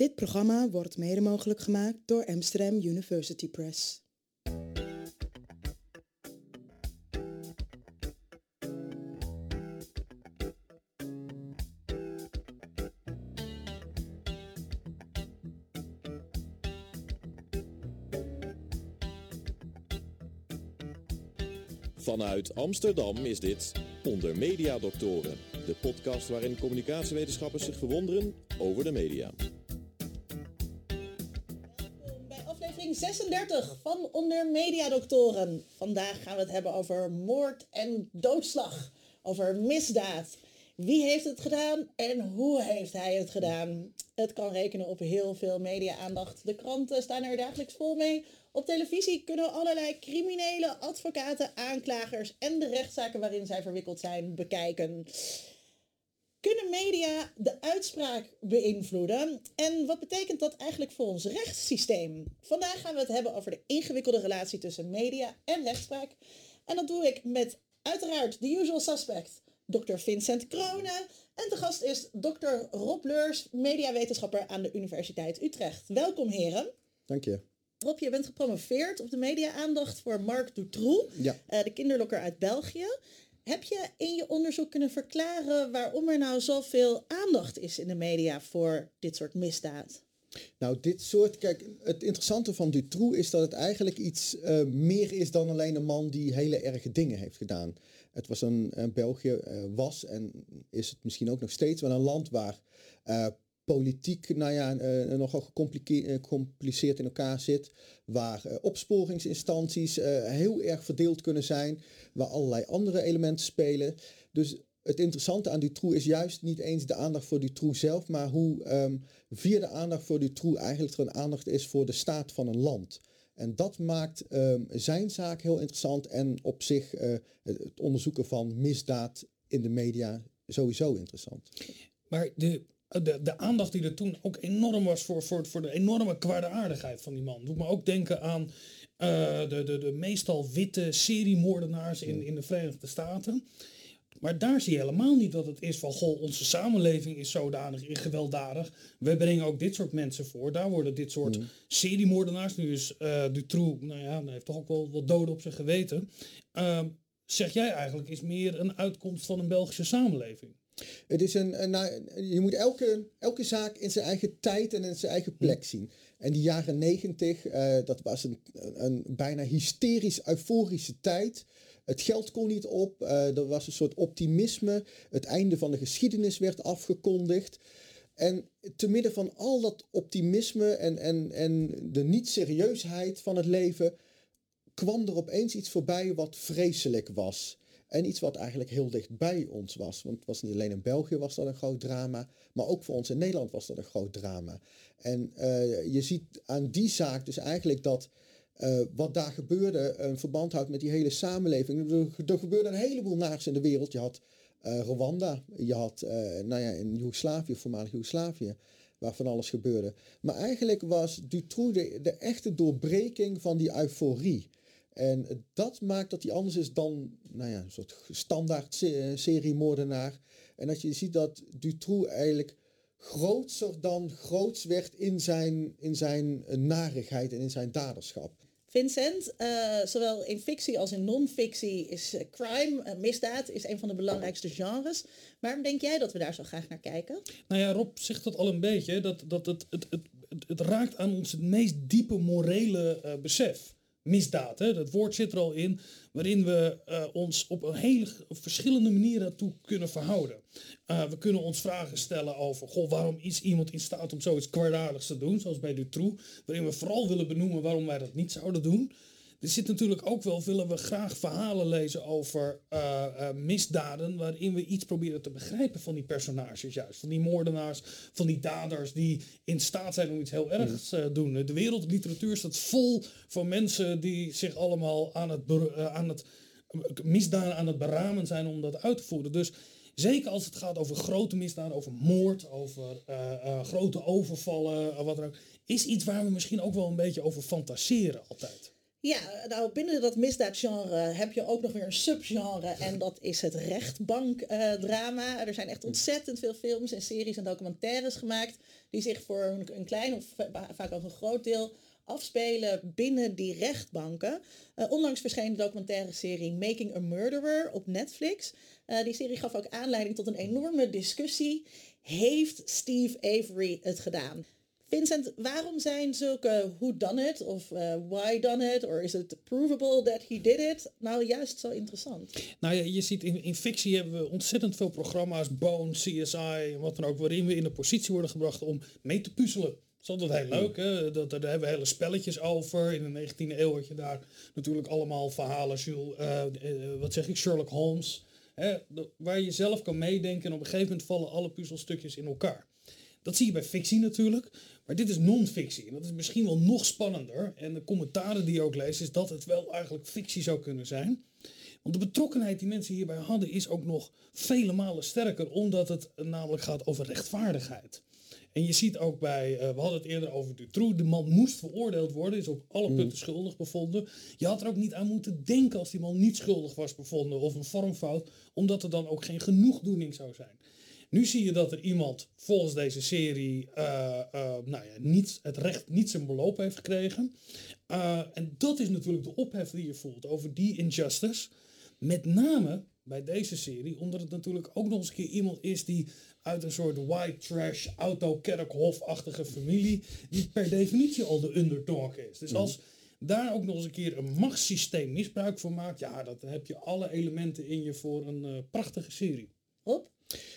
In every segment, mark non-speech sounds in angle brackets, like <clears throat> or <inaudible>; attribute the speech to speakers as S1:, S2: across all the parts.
S1: Dit programma wordt mede mogelijk gemaakt door Amsterdam University Press.
S2: Vanuit Amsterdam is dit Onder Media Doctoren, de podcast waarin communicatiewetenschappers zich verwonderen over de media.
S3: 36 van Onder Media Doctoren. Vandaag gaan we het hebben over moord en doodslag, over misdaad. Wie heeft het gedaan en hoe heeft hij het gedaan? Het kan rekenen op heel veel media-aandacht. De kranten staan er dagelijks vol mee. Op televisie kunnen allerlei criminelen, advocaten, aanklagers en de rechtszaken waarin zij verwikkeld zijn bekijken. Kunnen media de uitspraak beïnvloeden? En wat betekent dat eigenlijk voor ons rechtssysteem? Vandaag gaan we het hebben over de ingewikkelde relatie tussen media en rechtspraak. En dat doe ik met uiteraard de usual suspect, Dr. Vincent Kronen. En de gast is Dr. Rob Leurs, mediawetenschapper aan de Universiteit Utrecht. Welkom heren.
S4: Dank je.
S3: Rob, je bent gepromoveerd op de media-aandacht voor Marc Dutroux,
S4: Ja.
S3: eh, de kinderlokker uit België. Heb je in je onderzoek kunnen verklaren waarom er nou zoveel aandacht is in de media voor dit soort misdaad?
S4: Nou, dit soort, kijk, het interessante van Dutroux is dat het eigenlijk iets eh, meer is dan alleen een man die hele erge dingen heeft gedaan. Het was een, een België eh, was en is het misschien ook nog steeds wel een land waar eh, politiek, nou ja, eh, nogal eh, gecompliceerd in elkaar zit, waar eh, opsporingsinstanties heel erg verdeeld kunnen zijn, waar allerlei andere elementen spelen. Dus het interessante aan Dutroux is juist niet eens de aandacht voor Dutroux zelf, maar hoe ehm, via de aandacht voor Dutroux eigenlijk er een aandacht is voor de staat van een land. En dat maakt ehm, zijn zaak heel interessant en op zich het onderzoeken van misdaad in de media sowieso interessant.
S5: Maar de, de, de aandacht die er toen ook enorm was voor, voor, voor de enorme kwaadaardigheid van die man. Doet me ook denken aan eh, de, de, de meestal witte seriemoordenaars in, in de Verenigde Staten. Maar daar zie je helemaal niet dat het is van, goh, onze samenleving is zodanig gewelddadig. We brengen ook dit soort mensen voor. Daar worden dit soort seriemoordenaars, nu is eh Dutroux, nou ja, hij heeft toch ook wel wat doden op zijn geweten. Ehm, zeg jij eigenlijk, is meer een uitkomst van een Belgische samenleving?
S4: Het is een, een- nou, je moet elke, elke zaak in zijn eigen tijd en in zijn eigen plek zien. En die jaren negentig, eh, dat was een, een bijna hysterisch euforische tijd. Het geld kon niet op, eh, er was een soort optimisme. Het einde van de geschiedenis werd afgekondigd. En te midden van al dat optimisme en, en, en de niet-serieusheid van het leven kwam er opeens iets voorbij wat vreselijk was. En iets wat eigenlijk heel dicht bij ons was. Want het was niet alleen in België was dat een groot drama, maar ook voor ons in Nederland was dat een groot drama. En eh, je ziet aan die zaak dus eigenlijk dat eh, wat daar gebeurde een verband houdt met die hele samenleving. Er, gebeurde een heleboel naars in de wereld. Je had eh, Rwanda, je had nou ja, in Joegoslavië, voormalig Joegoslavië, waar van alles gebeurde. Maar eigenlijk was Dutroux de, de echte doorbreking van die euforie. En dat maakt dat hij anders is dan nou ja, een soort standaard se- seriemoordenaar. En dat je ziet dat Dutroux eigenlijk grootser dan groots werd in zijn, in zijn eh, narigheid en in zijn daderschap.
S3: Vincent, eh, zowel in fictie als in non-fictie is eh, crime, eh, misdaad, is een van de belangrijkste genres. Waarom denk jij dat we daar zo graag naar kijken?
S5: Nou ja, Rob zegt dat al een beetje. Dat, dat het, het, het, het, het raakt aan ons het meest diepe morele eh, besef. Misdaad, hè? dat woord zit er al in. Waarin we eh, ons op een hele verschillende manieren toe kunnen verhouden. Eh, we kunnen ons vragen stellen over... Goh, waarom is iemand in staat om zoiets kwaadaardigs te doen? Zoals bij Dutroux. Waarin we vooral willen benoemen waarom wij dat niet zouden doen. Er zit natuurlijk ook wel, willen we graag verhalen lezen over eh, eh, misdaden waarin we iets proberen te begrijpen van die personages juist. Van die moordenaars, van die daders die in staat zijn om iets heel ergs te doen. De wereldliteratuur staat vol van mensen die zich allemaal aan het, eh, aan het misdaden aan het beramen zijn om dat uit te voeren. Dus zeker als het gaat over grote misdaden, over moord, over eh, eh, grote overvallen, eh, wat dan ook, is iets waar we misschien ook wel een beetje over fantaseren altijd.
S3: Ja, nou binnen dat misdaadgenre heb je ook nog weer een subgenre en dat is het rechtbankdrama. er zijn echt ontzettend veel films en series en documentaires gemaakt die zich voor een, klein of vaak ook een groot deel afspelen binnen die rechtbanken. Uh, onlangs verscheen de documentaire serie Making a Murderer op Netflix. Uh, die serie gaf ook aanleiding tot een enorme discussie. Heeft Steve Avery het gedaan? Vincent, waarom zijn zulke who done it of uh, why done it or is it provable that he did it nou juist zo interessant?
S5: Nou ja, je ziet in, in fictie hebben we ontzettend veel programma's, Bone, CSI, wat dan ook, waarin we in de positie worden gebracht om mee te puzzelen. Dat is altijd heel leuk. Hè? Dat, daar hebben we hele spelletjes over. In de 19e eeuw had je daar natuurlijk allemaal verhalen. Jules, uh, wat zeg ik, Sherlock Holmes. Hè? Waar je zelf kan meedenken en op een gegeven moment vallen alle puzzelstukjes in elkaar. Dat zie je bij fictie natuurlijk. Maar dit is non-fictie. En dat is misschien wel nog spannender. En de commentaren die je ook leest is dat het wel eigenlijk fictie zou kunnen zijn. Want de betrokkenheid die mensen hierbij hadden is ook nog vele malen sterker. Omdat het namelijk gaat over rechtvaardigheid. En je ziet ook bij, uh, we hadden het eerder over Dutroux, de man moest veroordeeld worden, is op alle mm. punten schuldig bevonden. Je had er ook niet aan moeten denken als die man niet schuldig was bevonden of een vormfout, omdat er dan ook geen genoegdoening zou zijn. Nu zie je dat er iemand volgens deze serie uh, uh, nou ja, niet, het recht niet zijn beloop heeft gekregen. en dat is natuurlijk de ophef die je voelt over die injustice. Met name bij deze serie, omdat het natuurlijk ook nog eens een keer iemand is die uit een soort white trash, auto-kerkhof-achtige familie, die per definitie al de underdog is. Dus als daar ook nog eens een keer een machtssysteem misbruik van maakt, ja, dan heb je alle elementen in je voor een uh, prachtige serie.
S3: Hop.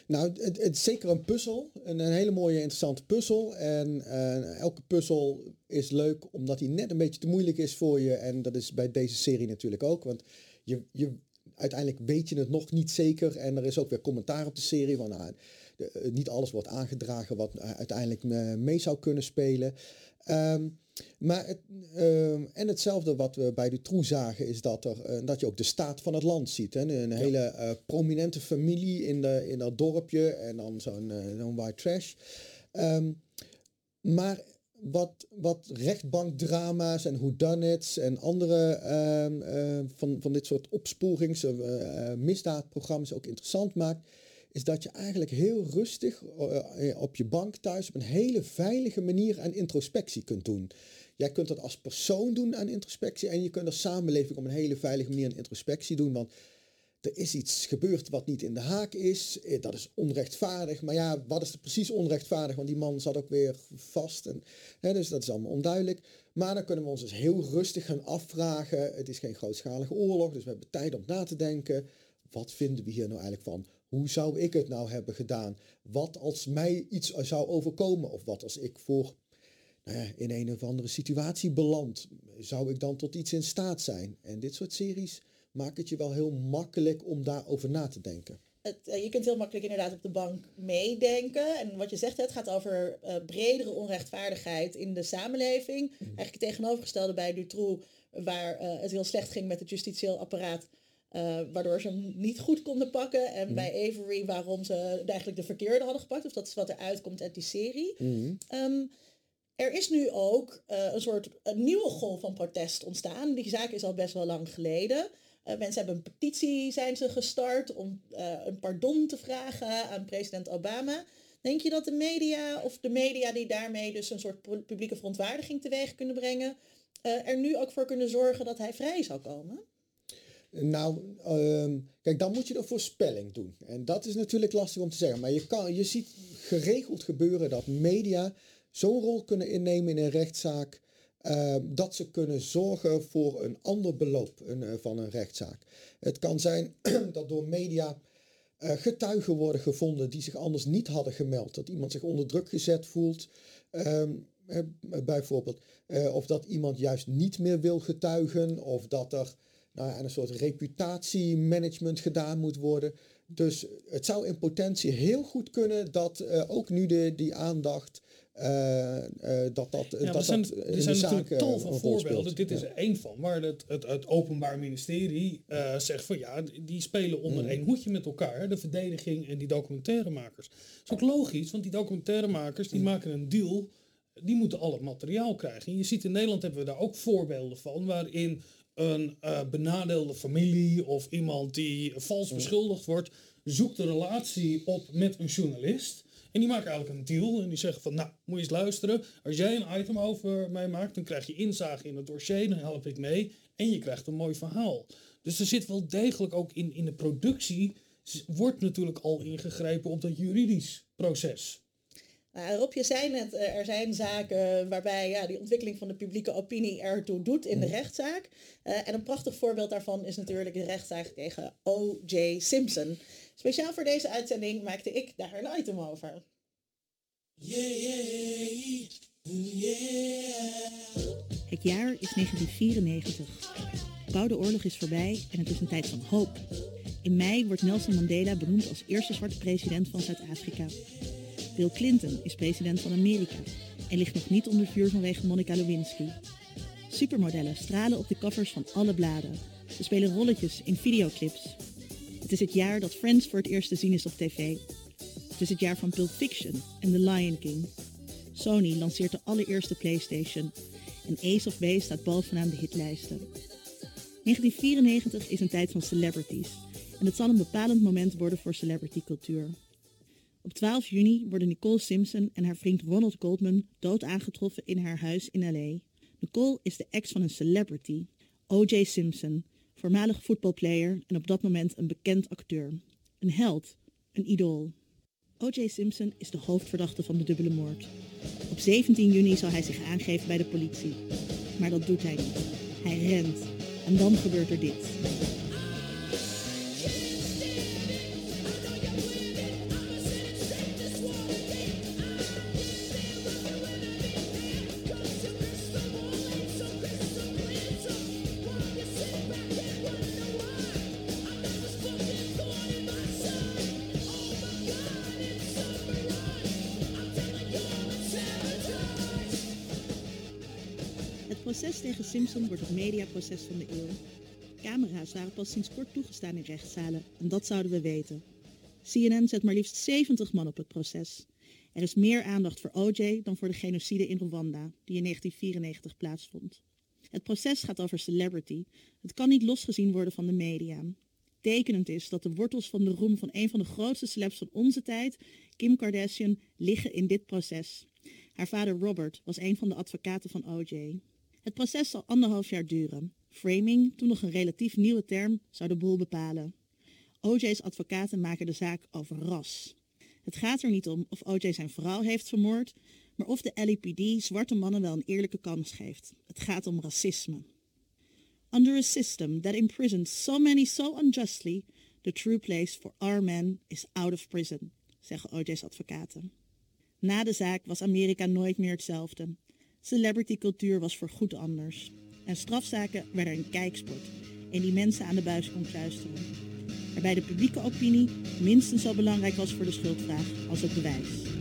S4: Nou, het, is zeker een puzzel. Een, hele mooie, interessante puzzel. En uh, elke puzzel is leuk omdat hij net een beetje te moeilijk is voor je. En dat is bij deze serie natuurlijk ook. Want je, je, uiteindelijk weet je het nog niet zeker. En er is ook weer commentaar op de serie. Van, nou, eh, niet alles wordt aangedragen wat eh, uiteindelijk mee zou kunnen spelen. Ehm, maar het, ehm, en hetzelfde wat we bij de Troe zagen is dat, er, uh, dat je ook de staat van het land ziet. Hè? Een hele prominente familie in, de, in dat dorpje en dan zo'n zo'n white trash. Um, maar wat, wat rechtbankdrama's en whodunits en andere van, van dit soort opsporings- misdaadprogramma's ook interessant maakt, is dat je eigenlijk heel rustig uh, op je bank thuis op een hele veilige manier aan introspectie kunt doen. Jij kunt dat als persoon doen aan introspectie en je kunt als samenleving op een hele veilige manier aan introspectie doen. Want er is iets gebeurd wat niet in de haak is. Eh, dat is onrechtvaardig. Maar ja, wat is er precies onrechtvaardig? Want die man zat ook weer vast. En, hè, dus dat is allemaal onduidelijk. Maar dan kunnen we ons dus heel rustig gaan afvragen. Het is geen grootschalige oorlog, dus we hebben tijd om na te denken. Wat vinden we hier nou eigenlijk van? Hoe zou ik het nou hebben gedaan? Wat als mij iets zou overkomen? Of wat als ik voor nou ja, in een of andere situatie beland? Zou ik dan tot iets in staat zijn? En dit soort series maken het je wel heel makkelijk om daarover na te denken.
S3: Het, eh, je kunt heel makkelijk inderdaad op de bank meedenken. En wat je zegt, het gaat over uh, bredere onrechtvaardigheid in de samenleving. Mm. Eigenlijk het tegenovergestelde bij Dutroux, waar uh, het heel slecht ging met het justitieel apparaat uh, waardoor ze hem niet goed konden pakken. En mm. bij Avery waarom ze eigenlijk de verkeerde hadden gepakt. Of dat is wat er uitkomt uit die serie. Mm. Um, er is nu ook uh, een soort een nieuwe golf van protest ontstaan. Die zaak is al best wel lang geleden. Uh, mensen hebben een petitie zijn ze gestart om een pardon te vragen aan president Obama. Denk je dat de media of de media die daarmee dus een soort publieke verontwaardiging teweeg kunnen brengen, er nu ook voor kunnen zorgen dat hij vrij zal komen?
S4: Nou, ehm, kijk, dan moet je de voorspelling doen. En dat is natuurlijk lastig om te zeggen. Maar je, kan, je ziet geregeld gebeuren dat media zo'n rol kunnen innemen in een rechtszaak. Uh, dat ze kunnen zorgen voor een ander beloop uh, van een rechtszaak. Het kan zijn <clears throat> dat door media uh, getuigen worden gevonden die zich anders niet hadden gemeld. Dat iemand zich onder druk gezet voelt. Bijvoorbeeld. Eh, of dat iemand juist niet meer wil getuigen. Of dat er nou ja, een soort reputatiemanagement gedaan moet worden. Dus het zou in potentie heel goed kunnen dat uh, ook nu de, die aandacht. Uh, uh, dat dat, ja, dat,
S5: zijn,
S4: dat
S5: er zijn natuurlijk tal van voorbeelden. Dit is er één van, waar het, het, het Openbaar Ministerie zegt van ja, die spelen onder mm. één hoedje met elkaar, de verdediging en die documentairemakers. Dat is ook logisch, want die documentairemakers die mm. maken een deal die moeten al het materiaal krijgen. En je ziet in Nederland hebben we daar ook voorbeelden van, waarin een uh, benadeelde familie of iemand die vals beschuldigd wordt, zoekt een relatie op met een journalist. En die maken eigenlijk een deal en die zeggen van, nou, moet je eens luisteren. Als jij een item over mij maakt, dan krijg je inzage in het dossier, dan help ik mee. En je krijgt een mooi verhaal. Dus er zit wel degelijk ook in, in de productie, wordt natuurlijk al ingegrepen op dat juridisch proces.
S6: Nou, Rob, je zei net, eh, er zijn zaken waarbij ja, die ontwikkeling van de publieke opinie ertoe doet in de mhm. rechtszaak. Uh, en een prachtig voorbeeld daarvan is natuurlijk de rechtszaak tegen O.J. Simpson. Speciaal voor deze uitzending maakte ik daar een item over. Yeah, yeah,
S3: yeah. Het jaar is 1994. De Koude Oorlog is voorbij en het is een tijd van hoop. In mei wordt Nelson Mandela benoemd als eerste zwarte president van Zuid-Afrika. Bill Clinton is president van Amerika en ligt nog niet onder vuur vanwege Monica Lewinsky. Supermodellen stralen op de covers van alle bladen. Ze spelen rolletjes in videoclips. Het is het jaar dat Friends voor het eerst te zien is op tv. Het is het jaar van Pulp Fiction en The Lion King. Sony lanceert de allereerste PlayStation en Ace of Base staat bovenaan de hitlijsten. 1994 is een tijd van celebrities en het zal een bepalend moment worden voor celebritycultuur. Op 12 juni worden Nicole Simpson en haar vriend Ronald Goldman dood aangetroffen in haar huis in L.A. Nicole is de ex van een celebrity, O.J. Simpson, voormalig voetbalplayer en op dat moment een bekend acteur. Een held, een idool. O.J. Simpson is de hoofdverdachte van de dubbele moord. Op 17 juni zal hij zich aangeven bij de politie. Maar dat doet hij niet. Hij rent. En dan gebeurt er dit. Proces tegen Simpson wordt het mediaproces van de eeuw. Camera's waren pas sinds kort toegestaan in rechtszalen en dat zouden we weten. CNN zet maar liefst 70 man op het proces. Er is meer aandacht voor OJ dan voor de genocide in Rwanda, die in 1994 plaatsvond. Het proces gaat over celebrity. Het kan niet losgezien worden van de media. Tekenend is dat de wortels van de roem van een van de grootste celebs van onze tijd, Kim Kardashian, liggen in dit proces. Haar vader Robert was een van de advocaten van OJ. Het proces zal anderhalf jaar duren. Framing, toen nog een relatief nieuwe term, zou de boel bepalen. OJ's advocaten maken de zaak over ras. Het gaat er niet om of OJ zijn vrouw heeft vermoord, maar of de LAPD zwarte mannen wel een eerlijke kans geeft. Het gaat om racisme. Under a system that imprisons so many so unjustly, the true place for our men is out of prison, zeggen OJ's advocaten. Na de zaak was Amerika nooit meer hetzelfde. Celebritycultuur was voor goed anders. En strafzaken werden een kijksport en die mensen aan de buis kon kluisteren. Waarbij de publieke opinie minstens zo belangrijk was voor de schuldvraag als het bewijs.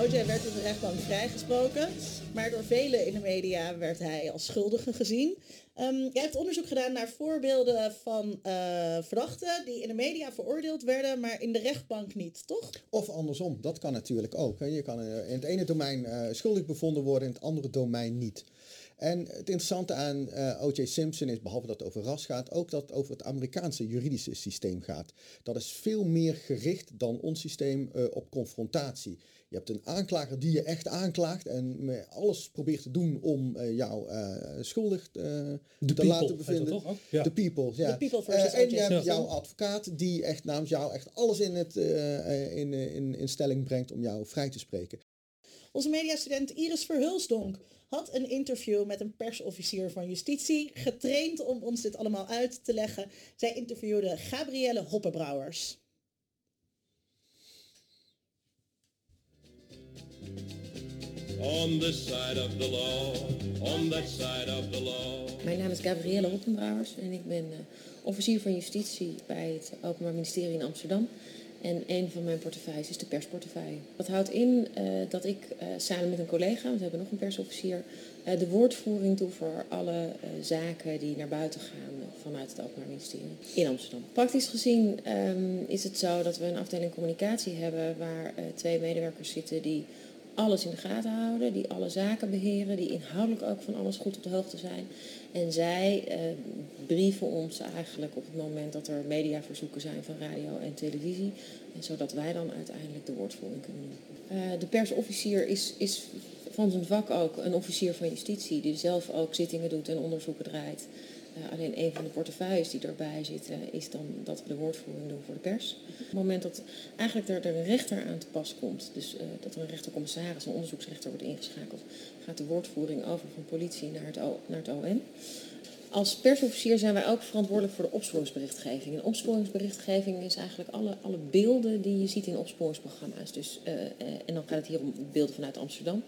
S6: OJ werd in de rechtbank vrijgesproken, maar door velen in de media werd hij als schuldige gezien. Um, jij hebt onderzoek gedaan naar voorbeelden van uh, verdachten die in de media veroordeeld werden, maar in de rechtbank niet, toch?
S4: Of andersom, dat kan natuurlijk ook. Je kan in het ene domein uh, schuldig bevonden worden, in het andere domein niet. En het interessante aan O.J. Simpson is, behalve dat het over ras gaat, ook dat het over het Amerikaanse juridische systeem gaat. Dat is veel meer gericht dan ons systeem op confrontatie. Je hebt een aanklager die je echt aanklaagt en alles probeert te doen om uh, jou schuldig te laten bevinden.
S5: De
S4: ja. people, ja.
S6: People
S4: en je hebt jouw advocaat die echt namens jou echt alles in, het, in, in, in stelling brengt om jou vrij te spreken.
S6: Onze mediastudent Iris Verhulsdonk had een interview met een persofficier van justitie, getraind om ons dit allemaal uit te leggen. Zij interviewde Gabrielle Hoppenbrouwers. On this side of the law,
S7: on that side of the law. Mijn naam is Gabrielle Hoppenbrouwers en ik ben uh, officier van justitie bij het Openbaar Ministerie in Amsterdam. En een van mijn portefeuilles is de persportefeuille. Dat houdt in uh, dat ik uh, samen met een collega, we hebben nog een persofficier, de woordvoering doe voor alle zaken die naar buiten gaan vanuit het Openbaar Ministerie in Amsterdam. Praktisch gezien ehm, is het zo dat we een afdeling communicatie hebben waar twee medewerkers zitten die alles in de gaten houden, die alle zaken beheren, die inhoudelijk ook van alles goed op de hoogte zijn. En zij uh, brieven ons eigenlijk op het moment dat er mediaverzoeken zijn van radio en televisie. En zodat wij dan uiteindelijk de woordvoering kunnen doen. Uh, de persofficier is, is van zijn vak ook een officier van justitie die zelf ook zittingen doet en onderzoeken draait. Uh, alleen een van de portefeuilles die erbij zitten is dan dat we de woordvoering doen voor de pers. Op het moment dat eigenlijk er, een rechter aan te pas komt, dus uh, dat er een rechtercommissaris, een onderzoeksrechter wordt ingeschakeld, gaat de woordvoering over van politie naar het, o, naar het OM. Als persofficier zijn wij ook verantwoordelijk voor de opsporingsberichtgeving. En opsporingsberichtgeving is eigenlijk alle, alle beelden die je ziet in opsporingsprogramma's. Dus, en dan gaat het hier om beelden vanuit Amsterdam.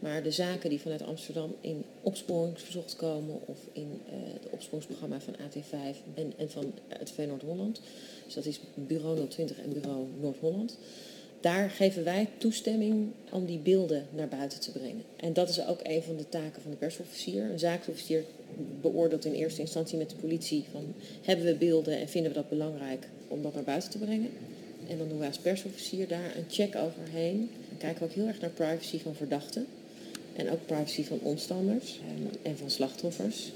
S7: Maar de zaken die vanuit Amsterdam in opsporingsverzocht komen of in uh, de opsporingsprogramma van AT5 en, en van het V Noord-Holland. Dus dat is bureau 020 en bureau Noord-Holland. Daar geven wij toestemming om die beelden naar buiten te brengen. En dat is ook een van de taken van de persofficier. Een zaakofficier beoordeelt in eerste instantie met de politie van hebben we beelden en vinden we dat belangrijk om dat naar buiten te brengen. En dan doen wij als persofficier daar een check overheen. Dan kijken we ook heel erg naar privacy van verdachten. En ook privacy van omstanders en, en van slachtoffers.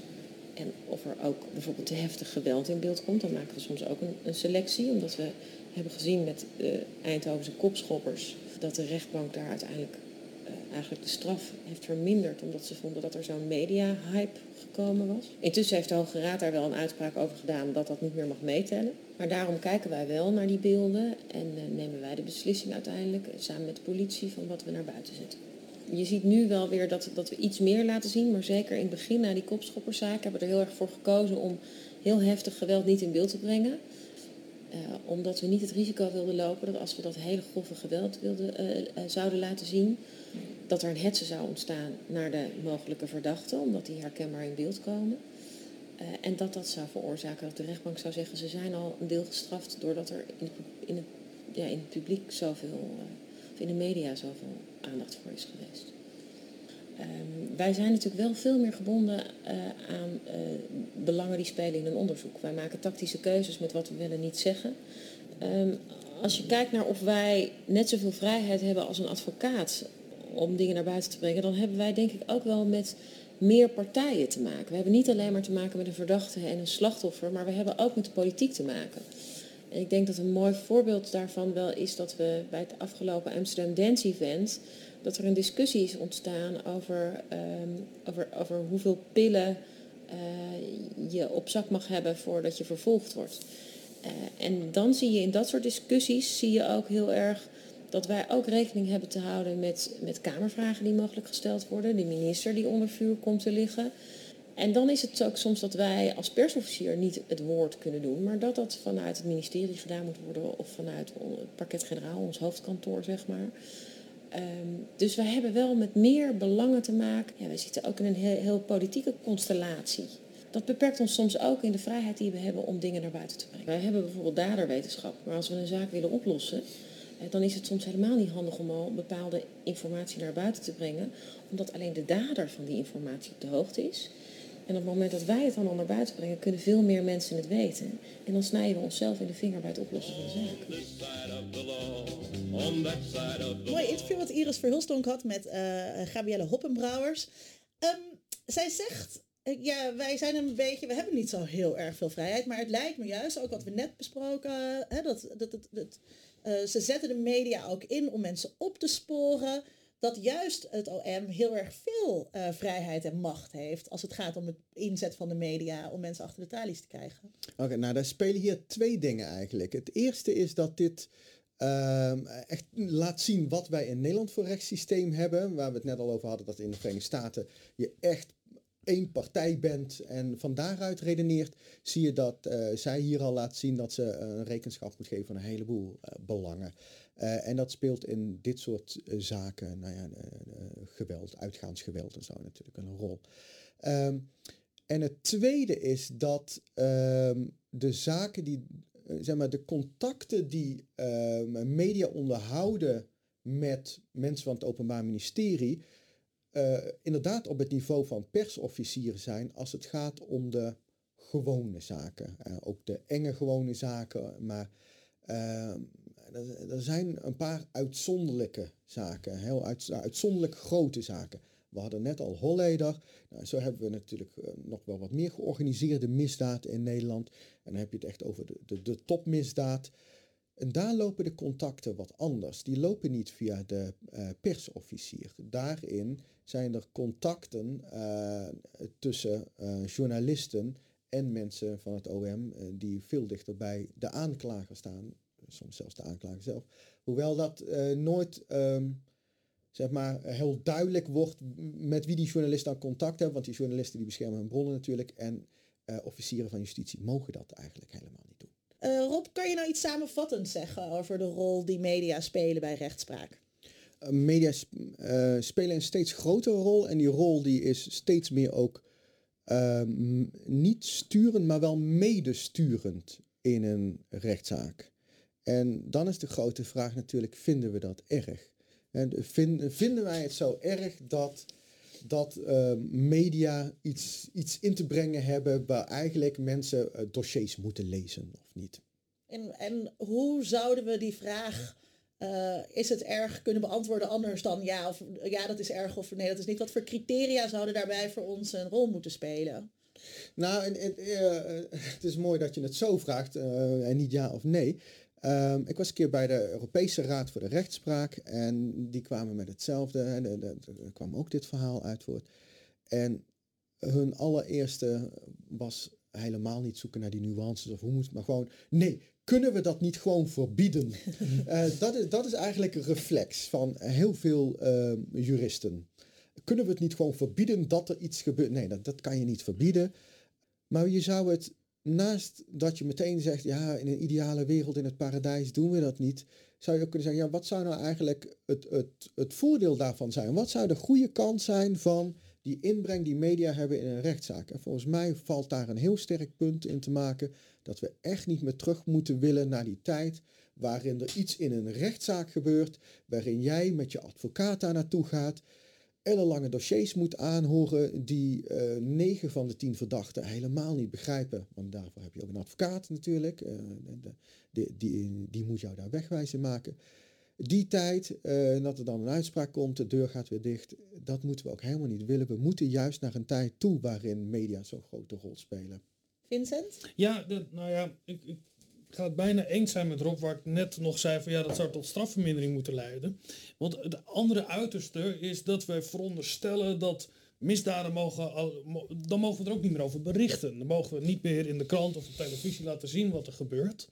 S7: En of er ook bijvoorbeeld te heftig geweld in beeld komt, dan maken we soms ook een, selectie. Omdat we hebben gezien met de Eindhovense kopschoppers dat de rechtbank daar uiteindelijk uh, eigenlijk de straf heeft verminderd. Omdat ze vonden dat er zo'n media-hype gekomen was. Intussen heeft de Hoge Raad daar wel een uitspraak over gedaan dat dat niet meer mag meetellen. Maar daarom kijken wij wel naar die beelden en uh, nemen wij de beslissing uiteindelijk samen met de politie van wat we naar buiten zetten je ziet nu wel weer dat, dat we iets meer laten zien. Maar zeker in het begin, na die kopschopperszaak, hebben we er heel erg voor gekozen om heel heftig geweld niet in beeld te brengen. Uh, omdat we niet het risico wilden lopen dat als we dat hele grove geweld wilden, uh, uh, zouden laten zien, dat er een hetze zou ontstaan naar de mogelijke verdachten, omdat die herkenbaar in beeld komen. en dat dat zou veroorzaken dat de rechtbank zou zeggen, ze zijn al een deel gestraft doordat er in in ja, in het publiek zoveel, of in de media zoveel aandacht voor is geweest. Um, wij zijn natuurlijk wel veel meer gebonden uh, aan uh, belangen die spelen in een onderzoek. Wij maken tactische keuzes met wat we willen niet zeggen. Um, als je kijkt naar of wij net zoveel vrijheid hebben als een advocaat om dingen naar buiten te brengen, dan hebben wij denk ik ook wel met meer partijen te maken. We hebben niet alleen maar te maken met een verdachte en een slachtoffer, maar we hebben ook met de politiek te maken. Ik denk dat een mooi voorbeeld daarvan wel is dat we bij het afgelopen Amsterdam Dance Event dat er een discussie is ontstaan over, um, over, over hoeveel pillen uh, je op zak mag hebben voordat je vervolgd wordt. Uh, en dan zie je in dat soort discussies zie je ook heel erg dat wij ook rekening hebben te houden met, met kamervragen die mogelijk gesteld worden, de minister die onder vuur komt te liggen. En dan is het ook soms dat wij als persofficier niet het woord kunnen doen, maar dat dat vanuit het ministerie gedaan moet worden of vanuit het parket-generaal, ons hoofdkantoor zeg maar. Um, dus we hebben wel met meer belangen te maken. Ja, we zitten ook in een heel, heel, politieke constellatie. Dat beperkt ons soms ook in de vrijheid die we hebben om dingen naar buiten te brengen. Wij hebben bijvoorbeeld daderwetenschap, maar als we een zaak willen oplossen, eh, dan is het soms helemaal niet handig om al bepaalde informatie naar buiten te brengen, omdat alleen de dader van die informatie op de hoogte is. En op het moment dat wij het dan al naar buiten brengen, kunnen veel meer mensen het weten. En dan snijden we onszelf in de vinger bij het oplossen van de zaak.
S3: Mooi interview wat Iris Verhulstonk had met uh, Gabrielle Hoppenbrouwers. Um, zij zegt, uh, ja, wij zijn een beetje, we hebben niet zo heel erg veel vrijheid, maar het lijkt me juist, ook wat we net besproken, hè, dat, dat, dat, uh, ze zetten de media ook in om mensen op te sporen dat juist het OM heel erg veel uh, vrijheid en macht heeft als het gaat om het inzet van de media om mensen achter de tralies te krijgen.
S4: Oké, nou daar spelen hier twee dingen eigenlijk. Het eerste is dat dit um, echt laat zien wat wij in Nederland voor rechtssysteem hebben, waar we het net al over hadden dat in de Verenigde Staten je echt één partij bent en van daaruit redeneert, zie je dat uh, zij hier al laat zien dat ze een rekenschap moet geven van een heleboel uh, belangen. Uh, en dat speelt in dit soort zaken, nou ja, geweld, uitgaansgeweld en zo natuurlijk een rol. Um, en het tweede is dat um, de zaken die, zeg maar, de contacten die um, media onderhouden met mensen van het Openbaar Ministerie, inderdaad op het niveau van persofficieren zijn als het gaat om de gewone zaken. ook de enge gewone zaken, maar er zijn een paar uitzonderlijke zaken, heel uitzonderlijk grote zaken. We hadden net al Holleder. Nou, zo hebben we natuurlijk eh, nog wel wat meer georganiseerde misdaad in Nederland. En dan heb je het echt over de, de topmisdaad. En daar lopen de contacten wat anders. Die lopen niet via de uh, persofficier. Daarin zijn er contacten uh, tussen journalisten en mensen van het OM die veel dichter bij de aanklager staan. Soms zelfs de aanklager zelf. Hoewel dat nooit ehm, zeg maar, heel duidelijk wordt met wie die journalist dan contact heeft. Want die journalisten die beschermen hun bronnen natuurlijk. En officieren van justitie mogen dat eigenlijk helemaal niet doen.
S3: Uh, Rob, kan je nou iets samenvattend zeggen over de rol die media spelen bij rechtspraak?
S4: Uh, media spelen een steeds grotere rol. En die rol die is steeds meer ook ehm, niet sturend, maar wel medesturend in een rechtszaak. En dan is de grote vraag natuurlijk, vinden we dat erg? En vinden wij het zo erg dat, dat ehm, media iets, iets in te brengen hebben waar eigenlijk mensen uh, dossiers moeten lezen of niet?
S3: En, en hoe zouden we die vraag, uh, is het erg, kunnen beantwoorden anders dan ja, of, ja dat is erg of nee dat is niet? Wat voor criteria zouden daarbij voor ons een rol moeten spelen?
S4: Nou, en, en, uh, het is mooi dat je het zo vraagt en niet ja of nee. Um, ik was een keer bij de Europese Raad voor de Rechtspraak en die kwamen met hetzelfde. En er kwam ook dit verhaal uit voort. En hun allereerste was helemaal niet zoeken naar die nuances of hoe moet maar gewoon, nee, kunnen we dat niet gewoon verbieden? uh, <laughs> dat, is, dat is eigenlijk een reflex van heel veel uh, juristen. Kunnen we het niet gewoon verbieden dat er iets gebeurt? Nee, dat, dat kan je niet verbieden. Maar je zou het naast dat je meteen zegt, ja, in een ideale wereld, in het paradijs doen we dat niet, zou je ook kunnen zeggen, ja, wat zou nou eigenlijk het, het, het voordeel daarvan zijn? Wat zou de goede kant zijn van die inbreng die media hebben in een rechtszaak? En volgens mij valt daar een heel sterk punt in te maken dat we echt niet meer terug moeten willen naar die tijd waarin er iets in een rechtszaak gebeurt, waarin jij met je advocaat daar naartoe gaat ellenlange dossiers moet aanhoren die uh, 9 van de 10 verdachten helemaal niet begrijpen. Want daarvoor heb je ook een advocaat natuurlijk. Uh, de, de, die, die moet jou daar wegwijzen maken. Die tijd, uh, dat er dan een uitspraak komt, de deur gaat weer dicht, dat moeten we ook helemaal niet willen. We moeten juist naar een tijd toe waarin media zo'n grote rol spelen.
S3: Vincent?
S5: Ja, de, nou ja, ik, het bijna eens zijn met Rob, waar ik net nog zei van ja, dat zou tot strafvermindering moeten leiden. Want het andere uiterste is dat wij veronderstellen dat misdaden mogen, dan mogen we er ook niet meer over berichten. Dan mogen we niet meer in de krant of op televisie laten zien wat er gebeurt.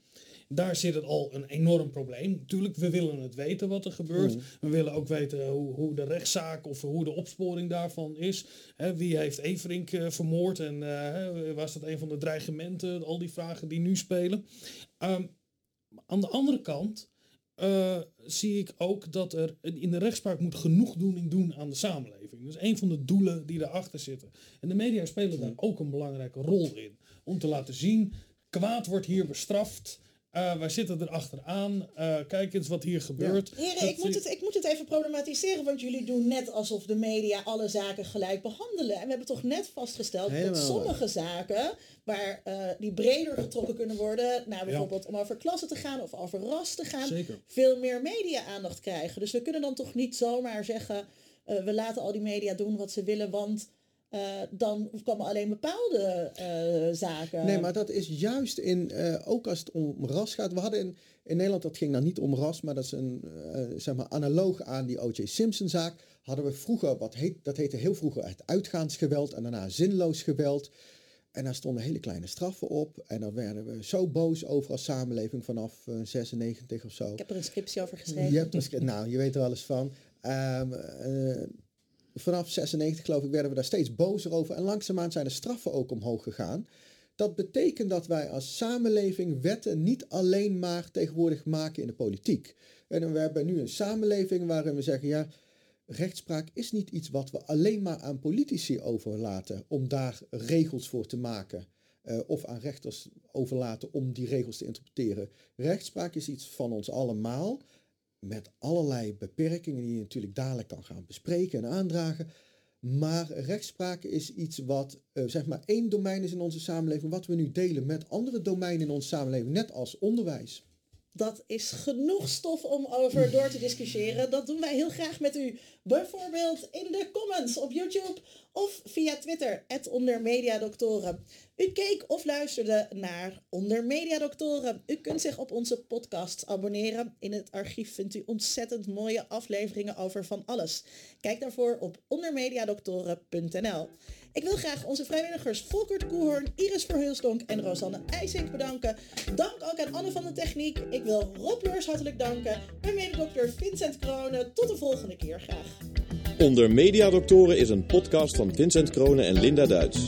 S5: Daar zit het al een enorm probleem. Natuurlijk, we willen het weten wat er gebeurt. Mm. We willen ook weten hoe, hoe, de rechtszaak of hoe de opsporing daarvan is. wie heeft Everink uh, vermoord en uh, was dat een van de dreigementen? Al die vragen die nu spelen. Um, aan de andere kant uh, zie ik ook dat er in de rechtspraak moet genoegdoening doen aan de samenleving. Dat is een van de doelen die erachter zitten. En de media spelen daar ook een belangrijke rol in. Om te laten zien, kwaad wordt hier bestraft. Uh, wij zitten erachteraan. Uh, kijk eens wat hier gebeurt.
S3: Ja. Heren, ik moet, het, ik moet het even problematiseren, want jullie doen net alsof de media alle zaken gelijk behandelen. En we hebben toch net vastgesteld dat sommige zaken, waar uh, die breder getrokken kunnen worden, nou bijvoorbeeld om over klassen te gaan of over ras te gaan,
S5: Zeker.
S3: veel meer media-aandacht krijgen. Dus we kunnen dan toch niet zomaar zeggen, we laten al die media doen wat ze willen, want uh, dan komen alleen bepaalde uh, zaken.
S4: Nee, maar dat is juist in, uh, ook als het om ras gaat. We hadden in, in Nederland, dat ging dan niet om ras, maar dat is een zeg maar analoog aan die O.J. Simpson-zaak. Hadden we vroeger, wat heet, dat heette heel vroeger het uitgaansgeweld en daarna zinloos geweld. En daar stonden hele kleine straffen op. En daar werden we zo boos over als samenleving vanaf 96 of zo.
S3: Ik heb er een scriptie over geschreven.
S4: Je hebt een nou, je weet er alles van. Um, vanaf 96 geloof ik werden we daar steeds bozer over. En langzaamaan zijn de straffen ook omhoog gegaan. Dat betekent dat wij als samenleving wetten niet alleen maar tegenwoordig maken in de politiek. En we hebben nu een samenleving waarin we zeggen, ja, rechtspraak is niet iets wat we alleen maar aan politici overlaten om daar regels voor te maken. Uh, of aan rechters overlaten om die regels te interpreteren. Rechtspraak is iets van ons allemaal met allerlei beperkingen die je natuurlijk dadelijk kan gaan bespreken en aandragen. Maar rechtspraak is iets wat, uh, zeg maar, één domein is in onze samenleving, wat we nu delen met andere domeinen in onze samenleving, net als onderwijs.
S3: Dat is genoeg stof om over door te discussiëren. Dat doen wij heel graag met u. Bijvoorbeeld in de comments op YouTube of via Twitter, ondermediadoktoren. U keek of luisterde naar Onder Mediadoktoren. U kunt zich op onze podcast abonneren. In het archief vindt u ontzettend mooie afleveringen over van alles. Kijk daarvoor op ondermediadoktoren.nl. Ik wil graag onze vrijwilligers Volkert Koehoorn, Iris Verheulstonk en Rosanne IJsink bedanken. Dank ook aan Anne van de Techniek. Ik wil Rob Leurs hartelijk danken. Mijn mededokter Vincent Kronen. Tot de volgende keer graag.
S2: Onder Mediadoktoren is een podcast van Vincent Kronen en Linda Duits.